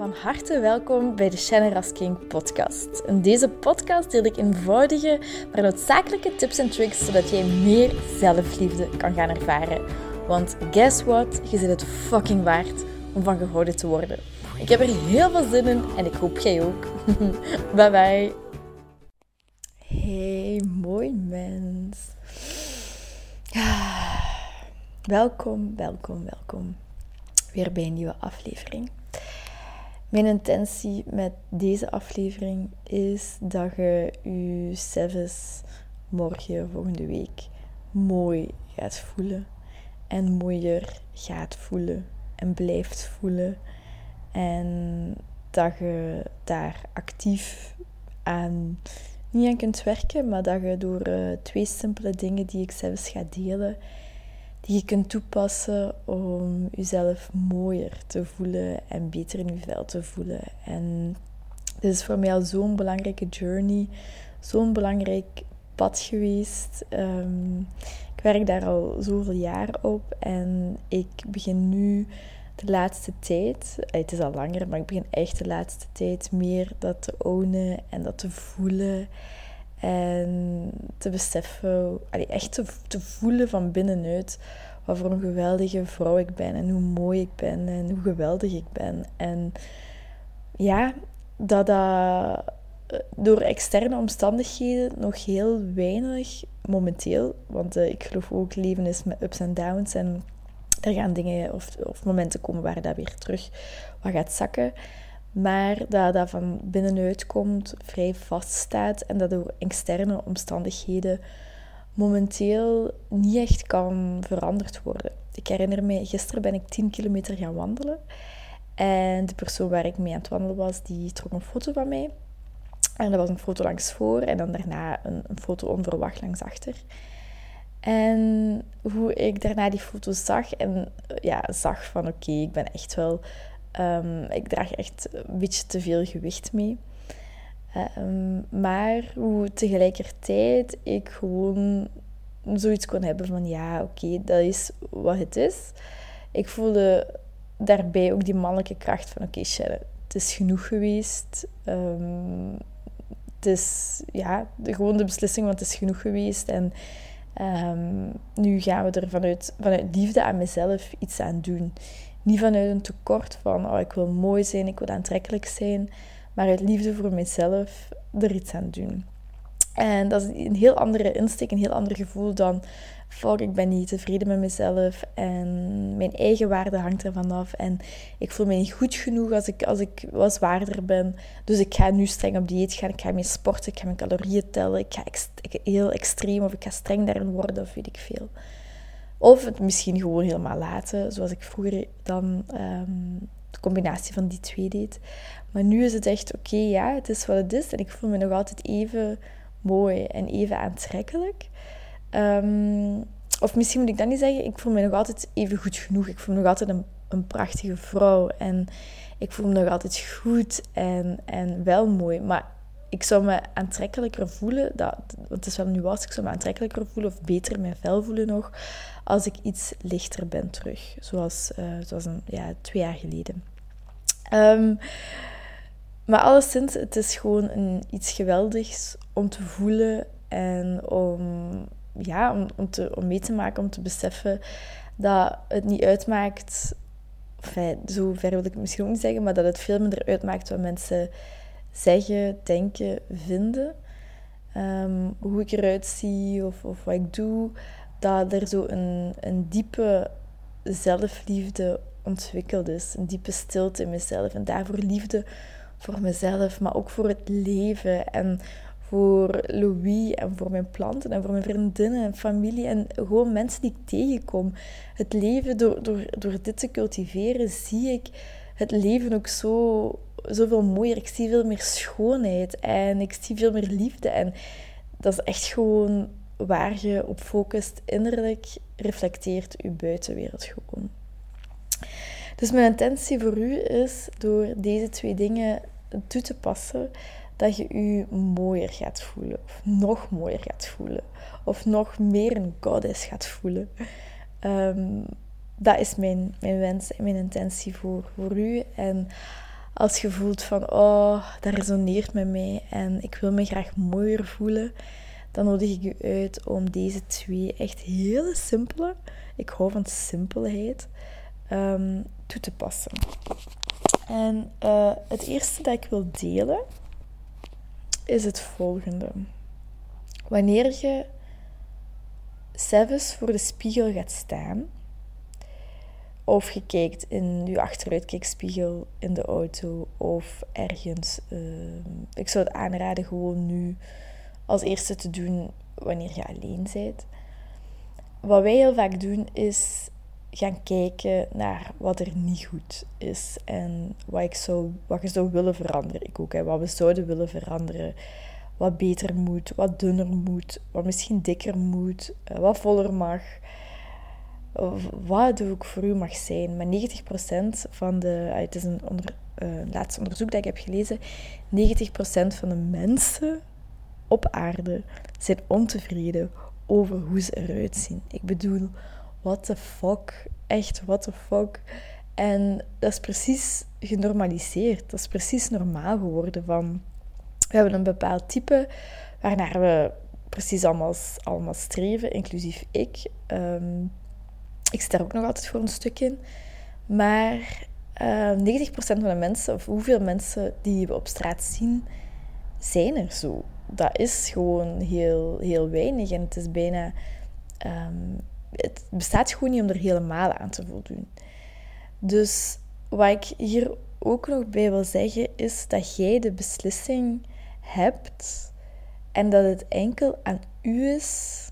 Van harte welkom bij de Shannon King podcast. In deze podcast deel ik eenvoudige, maar noodzakelijke tips en tricks zodat jij meer zelfliefde kan gaan ervaren. Want guess what? Je zit het fucking waard om van gehouden te worden. Ik heb er heel veel zin in en ik hoop jij ook. bye bye. Hey, mooi mens. Welkom, welkom, welkom. Weer bij een nieuwe aflevering. Mijn intentie met deze aflevering is dat je je zelfs morgen, volgende week, mooi gaat voelen. En mooier gaat voelen en blijft voelen. En dat je daar actief aan, niet aan kunt werken, maar dat je door uh, twee simpele dingen die ik zelfs ga delen, die je kunt toepassen om jezelf mooier te voelen en beter in je vel te voelen. En dit is voor mij al zo'n belangrijke journey, zo'n belangrijk pad geweest. Ehm, ik werk daar al zoveel jaar op en ik begin nu de laatste tijd, het is al langer, maar ik begin echt de laatste tijd meer dat te ownen en dat te voelen. En te beseffen, echt te, voelen van binnenuit wat voor een geweldige vrouw ik ben en hoe mooi ik ben en hoe geweldig ik ben. En ja, dat dat eh, door externe omstandigheden nog heel weinig momenteel, want uh, ik geloof ook leven is met ups en downs en er gaan dingen of, of momenten komen waar dat weer terug wat gaat zakken. Maar dat dat van binnenuit komt, vrij vaststaat en dat door externe omstandigheden momenteel niet echt kan veranderd worden. Ik herinner me, gisteren ben ik 10 kilometer gaan wandelen. En de persoon waar ik mee aan het wandelen was, die trok een foto van mij. En dat was een foto langs voor en dan daarna een, foto onverwacht langs achter. En hoe ik daarna die foto zag en ja, zag van oké, ik ben echt wel... Um, ik draag echt een beetje te veel gewicht mee. Um, maar hoe tegelijkertijd ik gewoon zoiets kon hebben van ja, oké, dat is wat het is. Ik voelde daarbij ook die mannelijke kracht van oké, het is genoeg geweest. Um, het is ja, gewoon de beslissing, want het is genoeg geweest. En nu gaan we er vanuit, vanuit liefde aan mezelf iets aan doen. Niet vanuit een tekort van oh, ik wil mooi zijn, ik wil aantrekkelijk zijn maar uit liefde voor mezelf er iets aan doen. En dat is een heel andere insteek, een heel ander gevoel dan fuck, ik ben niet tevreden met mezelf en mijn eigen waarde hangt er vanaf en ik voel me niet goed genoeg als ik, als ik wat zwaarder ben. Dus ik ga nu streng op dieet gaan, ik ga meer sporten, ik ga mijn calorieën tellen, ik ga heel extreem of ik ga streng daarin worden of weet ik veel. Of het misschien gewoon helemaal laten, zoals ik vroeger dan um, de combinatie van die twee deed. Maar nu is het echt oké, ja, het is wat het is. En ik voel me nog altijd even mooi en even aantrekkelijk. Ehm, of misschien moet ik dat niet zeggen, ik voel me nog altijd even goed genoeg. Ik voel me nog altijd een, een prachtige vrouw. En ik voel me nog altijd goed en, en wel mooi. Maar ik zou me aantrekkelijker voelen, dat, want het is wel nu was, ik zou me aantrekkelijker voelen of beter mijn vel voelen nog, als ik iets lichter ben terug. Zoals, uh, zoals een, ja, twee jaar geleden. Um, maar alleszins, het is gewoon iets geweldigs om te voelen en om, ja, om, om, te, om mee te maken, om te beseffen dat het niet uitmaakt, enfin, zo ver wil ik het misschien ook niet zeggen, maar dat het veel minder uitmaakt wat mensen zeggen, denken, vinden. Ehm, hoe ik eruit zie of, of wat ik doe, dat er zo een, een diepe zelfliefde ontwikkeld is. Een diepe stilte in mezelf. En daarvoor liefde voor mezelf, maar ook voor het leven en voor Louis en voor mijn planten en voor mijn vriendinnen en familie en gewoon mensen die ik tegenkom. Het leven, door, door, door dit te cultiveren, zie ik het leven ook zo, zoveel mooier. Ik zie veel meer schoonheid en ik zie veel meer liefde. En dat is echt gewoon waar je op focust innerlijk, reflecteert je buitenwereld gewoon. Dus mijn intentie voor u is door deze twee dingen toe te passen, dat je je mooier gaat voelen, of nog mooier gaat voelen, of nog meer een goddess gaat voelen. Um, dat is mijn, mijn wens en mijn intentie voor, voor u. En Als je voelt van, oh, dat resoneert met mij en ik wil me graag mooier voelen, dan nodig ik je uit om deze twee echt hele simpele, ik hou van simpelheid, um, toe te passen. En uh, het eerste dat ik wil delen is het volgende. Wanneer je zelfs voor de spiegel gaat staan, of je kijkt in je achteruitkijkspiegel in de auto of ergens. Uh, ik zou het aanraden gewoon nu als eerste te doen wanneer je alleen bent. Wat wij heel vaak doen is gaan kijken naar wat er niet goed is en wat, ik zou, wat je zou willen veranderen. Ik ook, hè, wat we zouden willen veranderen. Wat beter moet, wat dunner moet, wat misschien dikker moet, eh, wat voller mag. Wat het ook voor u mag zijn. Maar 90% van de. Ah, het is een onder, uh, laatste onderzoek dat ik heb gelezen. 90% van de mensen op aarde zijn ontevreden over hoe ze eruit zien. Ik bedoel, what the fuck? Echt, what the fuck? En dat is precies genormaliseerd. Dat is precies normaal geworden van... We hebben een bepaald type waarnaar we precies allemaal, allemaal streven, inclusief ik. Um, ik sta er ook nog altijd voor een stuk in. Maar uh, ehm, 90% van de mensen, of hoeveel mensen die we op straat zien, zijn er zo. Dat is gewoon heel, heel weinig. En het is bijna... Um, het bestaat gewoon niet om er helemaal aan te voldoen. Dus wat ik hier ook nog bij wil zeggen, is dat jij de beslissing hebt en dat het enkel aan u is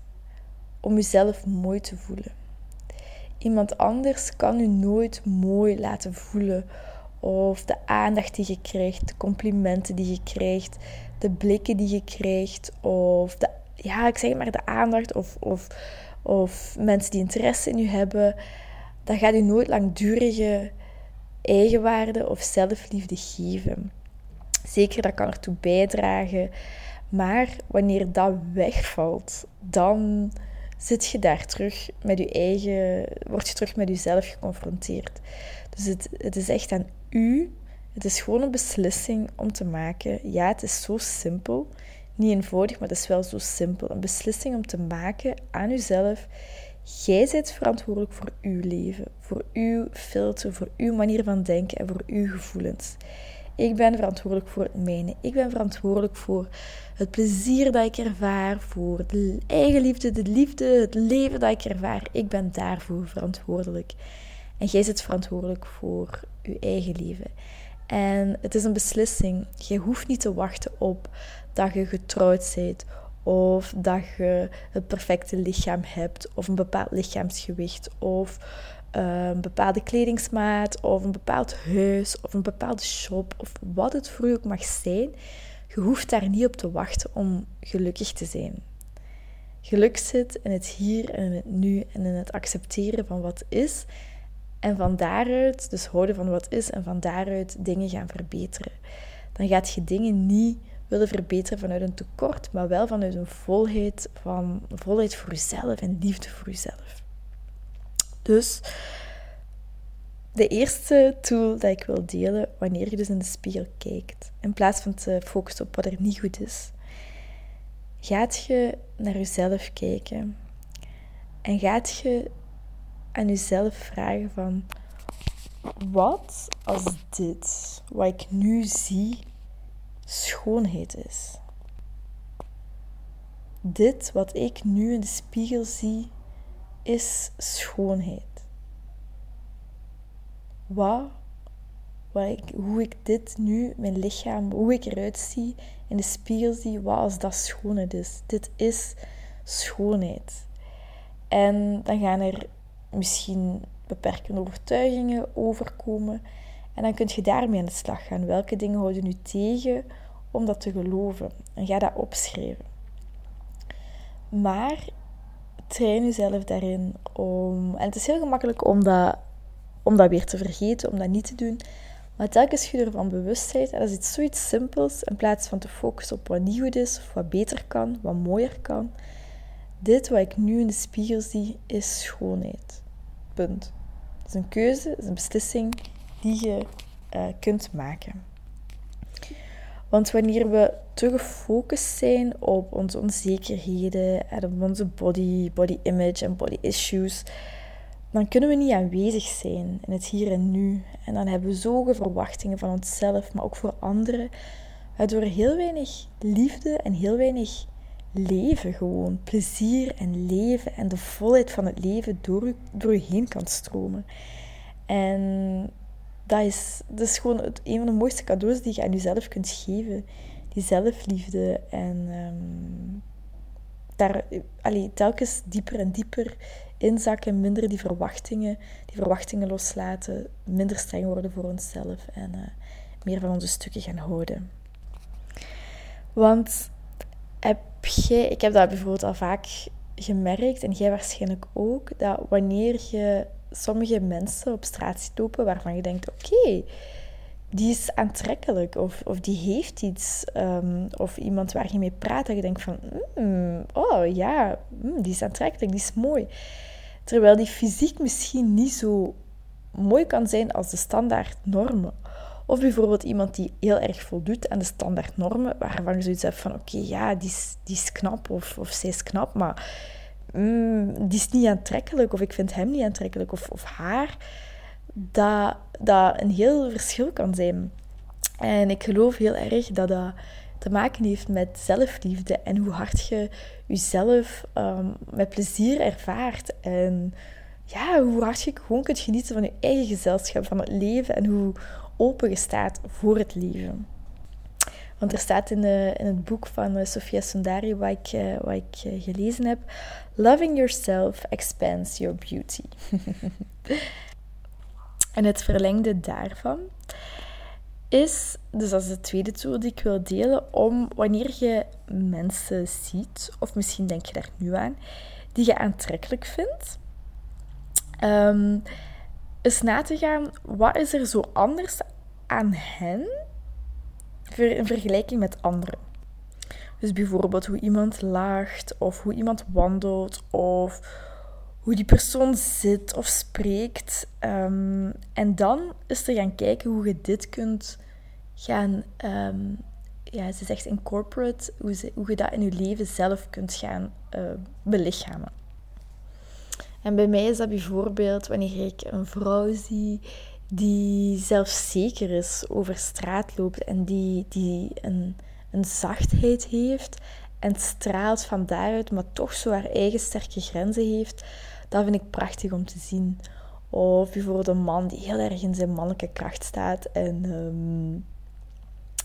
om jezelf mooi te voelen. Iemand anders kan u nooit mooi laten voelen. Of de aandacht die je krijgt, de complimenten die je krijgt, de blikken die je krijgt, of de, ja, ik zeg maar de aandacht, of, of, of mensen die interesse in u hebben. Dat gaat u nooit langdurige eigenwaarde of zelfliefde geven. Zeker, dat kan ertoe bijdragen. Maar wanneer dat wegvalt, dan zit je daar terug met je eigen, word je terug met jezelf geconfronteerd. Dus het, het is echt aan u. Het is gewoon een beslissing om te maken. Ja, het is zo simpel. Niet eenvoudig, maar het is wel zo simpel. Een beslissing om te maken aan uzelf. Jij bent verantwoordelijk voor uw leven, voor uw filter, voor uw manier van denken en voor uw gevoelens. Ik ben verantwoordelijk voor het mijne. Ik ben verantwoordelijk voor het plezier dat ik ervaar, voor de eigenliefde, de liefde, het leven dat ik ervaar. Ik ben daarvoor verantwoordelijk. En jij zit verantwoordelijk voor je eigen leven. En het is een beslissing. Je hoeft niet te wachten op dat je getrouwd bent of dat je het perfecte lichaam hebt of een bepaald lichaamsgewicht of een bepaalde kledingsmaat of een bepaald huis of een bepaalde shop of wat het voor je ook mag zijn. Je hoeft daar niet op te wachten om gelukkig te zijn. Geluk zit in het hier en in het nu en in het accepteren van wat is. En van daaruit, dus houden van wat is en van daaruit dingen gaan verbeteren. Dan gaat je dingen niet willen verbeteren vanuit een tekort, maar wel vanuit een volheid, van, volheid voor jezelf en liefde voor jezelf. Dus de eerste tool dat ik wil delen wanneer je dus in de spiegel kijkt, in plaats van te focussen op wat er niet goed is, gaat je naar jezelf kijken en gaat je aan jezelf vragen van wat als dit, wat ik nu zie, schoonheid is. Dit wat ik nu in de spiegel zie, is schoonheid. Wat, wat ik, hoe ik dit nu, mijn lichaam, hoe ik eruit zie, in de spiegel zie, wat als dat schoonheid is. Dit is schoonheid. En dan gaan er misschien beperkende overtuigingen overkomen. En dan kun je daarmee aan de slag gaan. Welke dingen houden nu tegen om dat te geloven? En ga dat opschrijven. Maar train jezelf daarin om. En het is heel gemakkelijk om dat, om dat weer te vergeten, om dat niet te doen. Maar telkens je ervan bewust bent, en dat is iets zoiets simpels, in plaats van te focussen op wat niet goed is, of wat beter kan, wat mooier kan. Dit wat ik nu in de spiegel zie, is schoonheid. Punt. Het is een keuze, het is een beslissing die je uh, kunt maken. Want wanneer we te gefocust zijn op onze onzekerheden en op onze body, body image en body issues, dan kunnen we niet aanwezig zijn in het hier en nu. En dan hebben we zoveel verwachtingen van onszelf, maar ook voor anderen, waardoor heel weinig liefde en heel weinig leven gewoon, plezier en leven en de volheid van het leven door door u heen kan stromen. En dat is, dat is gewoon het, een van de mooiste cadeaus die je aan jezelf kunt geven. Die zelfliefde en um, daar allee, telkens dieper en dieper inzakken, minder die verwachtingen, die verwachtingen loslaten, minder streng worden voor onszelf en uh, meer van onze stukken gaan houden. Want heb jij, ik heb dat bijvoorbeeld al vaak gemerkt en jij waarschijnlijk ook, dat wanneer je sommige mensen op straat ziet lopen waarvan je denkt: oké, die is aantrekkelijk of, of die heeft iets. Um, of iemand waar je mee praat dat je denkt: van, mm, oh ja, mm, die is aantrekkelijk, die is mooi. Terwijl die fysiek misschien niet zo mooi kan zijn als de standaard normen. Of bijvoorbeeld iemand die heel erg voldoet aan de standaard normen, waarvan je zoiets hebt van: oké, ja, die is, die is knap of, of zij is knap, maar mm, die is niet aantrekkelijk of ik vind hem niet aantrekkelijk of, of haar, dat, dat een heel verschil kan zijn. En ik geloof heel erg dat dat te maken heeft met zelfliefde en hoe hard je jezelf um, met plezier ervaart. En ja, hoe hard je gewoon kunt genieten van je eigen gezelschap, van het leven en hoe open je staat voor het leven. Want er staat in, de, in het boek van uh, Sofia Sundari, wat ik, uh, wat ik uh, gelezen heb: Loving yourself expands your beauty. en het verlengde daarvan is, dus dat is de tweede tool die ik wil delen, om wanneer je mensen ziet, of misschien denk je daar nu aan, die je aantrekkelijk vindt, um, eens na te gaan, wat is er zo anders aan hen in vergelijking met anderen. Dus bijvoorbeeld hoe iemand lacht, of hoe iemand wandelt, of hoe die persoon zit of spreekt. Ehm, en dan is er gaan kijken hoe je dit kunt gaan, um, ja, ze zegt incorporate, hoe, hoe je dat in je leven zelf kunt gaan uh, belichamen. En bij mij is dat bijvoorbeeld wanneer ik een vrouw zie die zelfzeker is, over straat loopt en die, die een, een zachtheid heeft en straalt van daaruit, maar toch zo haar eigen sterke grenzen heeft, dat vind ik prachtig om te zien. Of bijvoorbeeld een man die heel erg in zijn mannelijke kracht staat en um,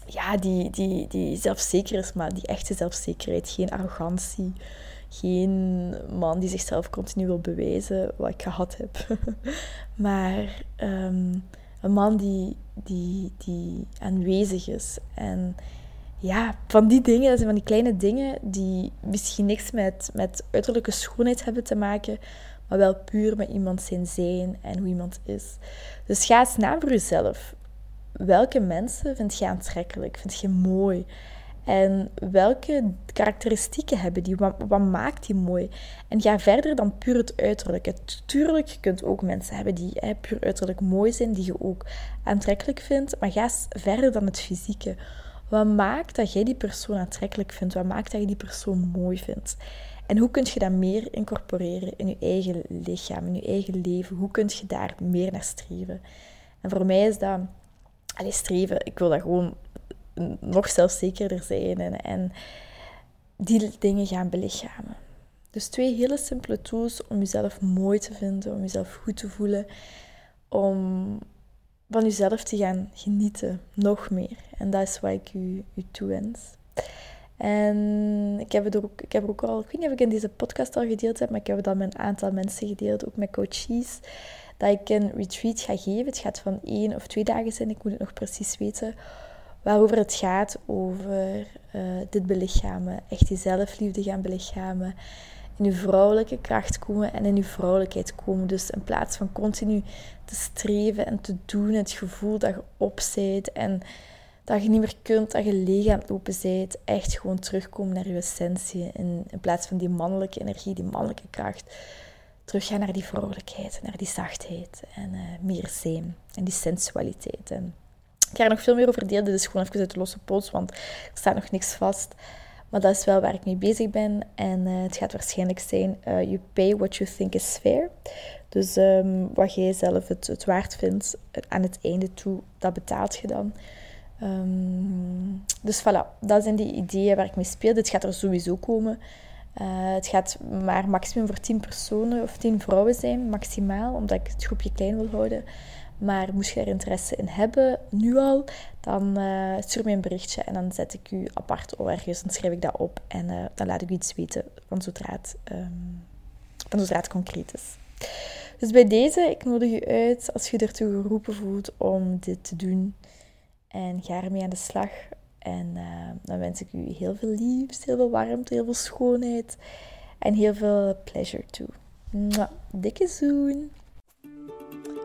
ja, die, die, die zelfzeker is, maar die echte zelfzekerheid, geen arrogantie, geen man die zichzelf continu wil bewijzen, wat ik gehad heb. maar ehm, een man die, die, die aanwezig is. En ja, van die dingen, dat zijn van die kleine dingen die misschien niks met, met uiterlijke schoonheid hebben te maken, maar wel puur met iemand zijn zijn en hoe iemand is. Dus ga eens na voor jezelf. Welke mensen vind je aantrekkelijk? Vind je mooi? En welke karakteristieken hebben die? Wat, maakt die mooi? En ga verder dan puur het uiterlijke. Tuurlijk, je kunt ook mensen hebben die hè, puur uiterlijk mooi zijn, die je ook aantrekkelijk vindt. Maar ga verder dan het fysieke. Wat maakt dat jij die persoon aantrekkelijk vindt? Wat maakt dat je die persoon mooi vindt? En hoe kun je dat meer incorporeren in je eigen lichaam, in je eigen leven? Hoe kun je daar meer naar streven? En voor mij is dat... Allee, streven, ik wil dat gewoon nog zelfzekerder zijn en, en die dingen gaan belichamen. Dus twee hele simpele tools om jezelf mooi te vinden, om jezelf goed te voelen, om van jezelf te gaan genieten, nog meer. En dat is wat ik u, u toewens. En ik heb, het ook, ik heb er ook al, ik weet niet of ik in deze podcast al gedeeld heb, maar ik heb al met een aantal mensen gedeeld, ook met coaches, dat ik een retreat ga geven. Het gaat van één of twee dagen zijn, ik moet het nog precies weten waarover het gaat over uh, dit belichamen. Echt die zelfliefde gaan belichamen. In uw vrouwelijke kracht komen en in uw vrouwelijkheid komen. Dus in plaats van continu te streven en te doen, het gevoel dat je op bent en dat je niet meer kunt, dat je leeg aan het lopen bent, echt gewoon terugkomen naar je essentie. In, in plaats van die mannelijke energie, die mannelijke kracht, teruggaan naar die vrouwelijkheid, naar die zachtheid en uh, meer zijn en die sensualiteit. En Ik ga er nog veel meer over delen. Dit is gewoon even uit de losse pols, want er staat nog niks vast. Maar dat is wel waar ik mee bezig ben. En uh, het gaat waarschijnlijk zijn: uh, you pay what you think is fair. Dus um, wat jij zelf het, het, waard vindt aan het einde toe, dat betaalt je dan. Um, dus voilà, dat zijn die ideeën waar ik mee speel. Dit gaat er sowieso komen. Het gaat maar maximum voor 10 personen of 10 vrouwen zijn, maximaal, omdat ik het groepje klein wil houden. Maar moest je er interesse in hebben, nu al, dan uh, stuur me een berichtje en dan zet ik u apart ergens. Dan schrijf ik dat op en uh, dan laat ik u iets weten van zodra het, um, zodra het concreet is. Dus bij deze, ik nodig u uit als je ertoe geroepen voelt om dit te doen. En ga ermee aan de slag. En uh, dan wens ik u heel veel liefs, heel veel warmte, heel veel schoonheid en heel veel pleasure toe. Mwah, dikke zoen!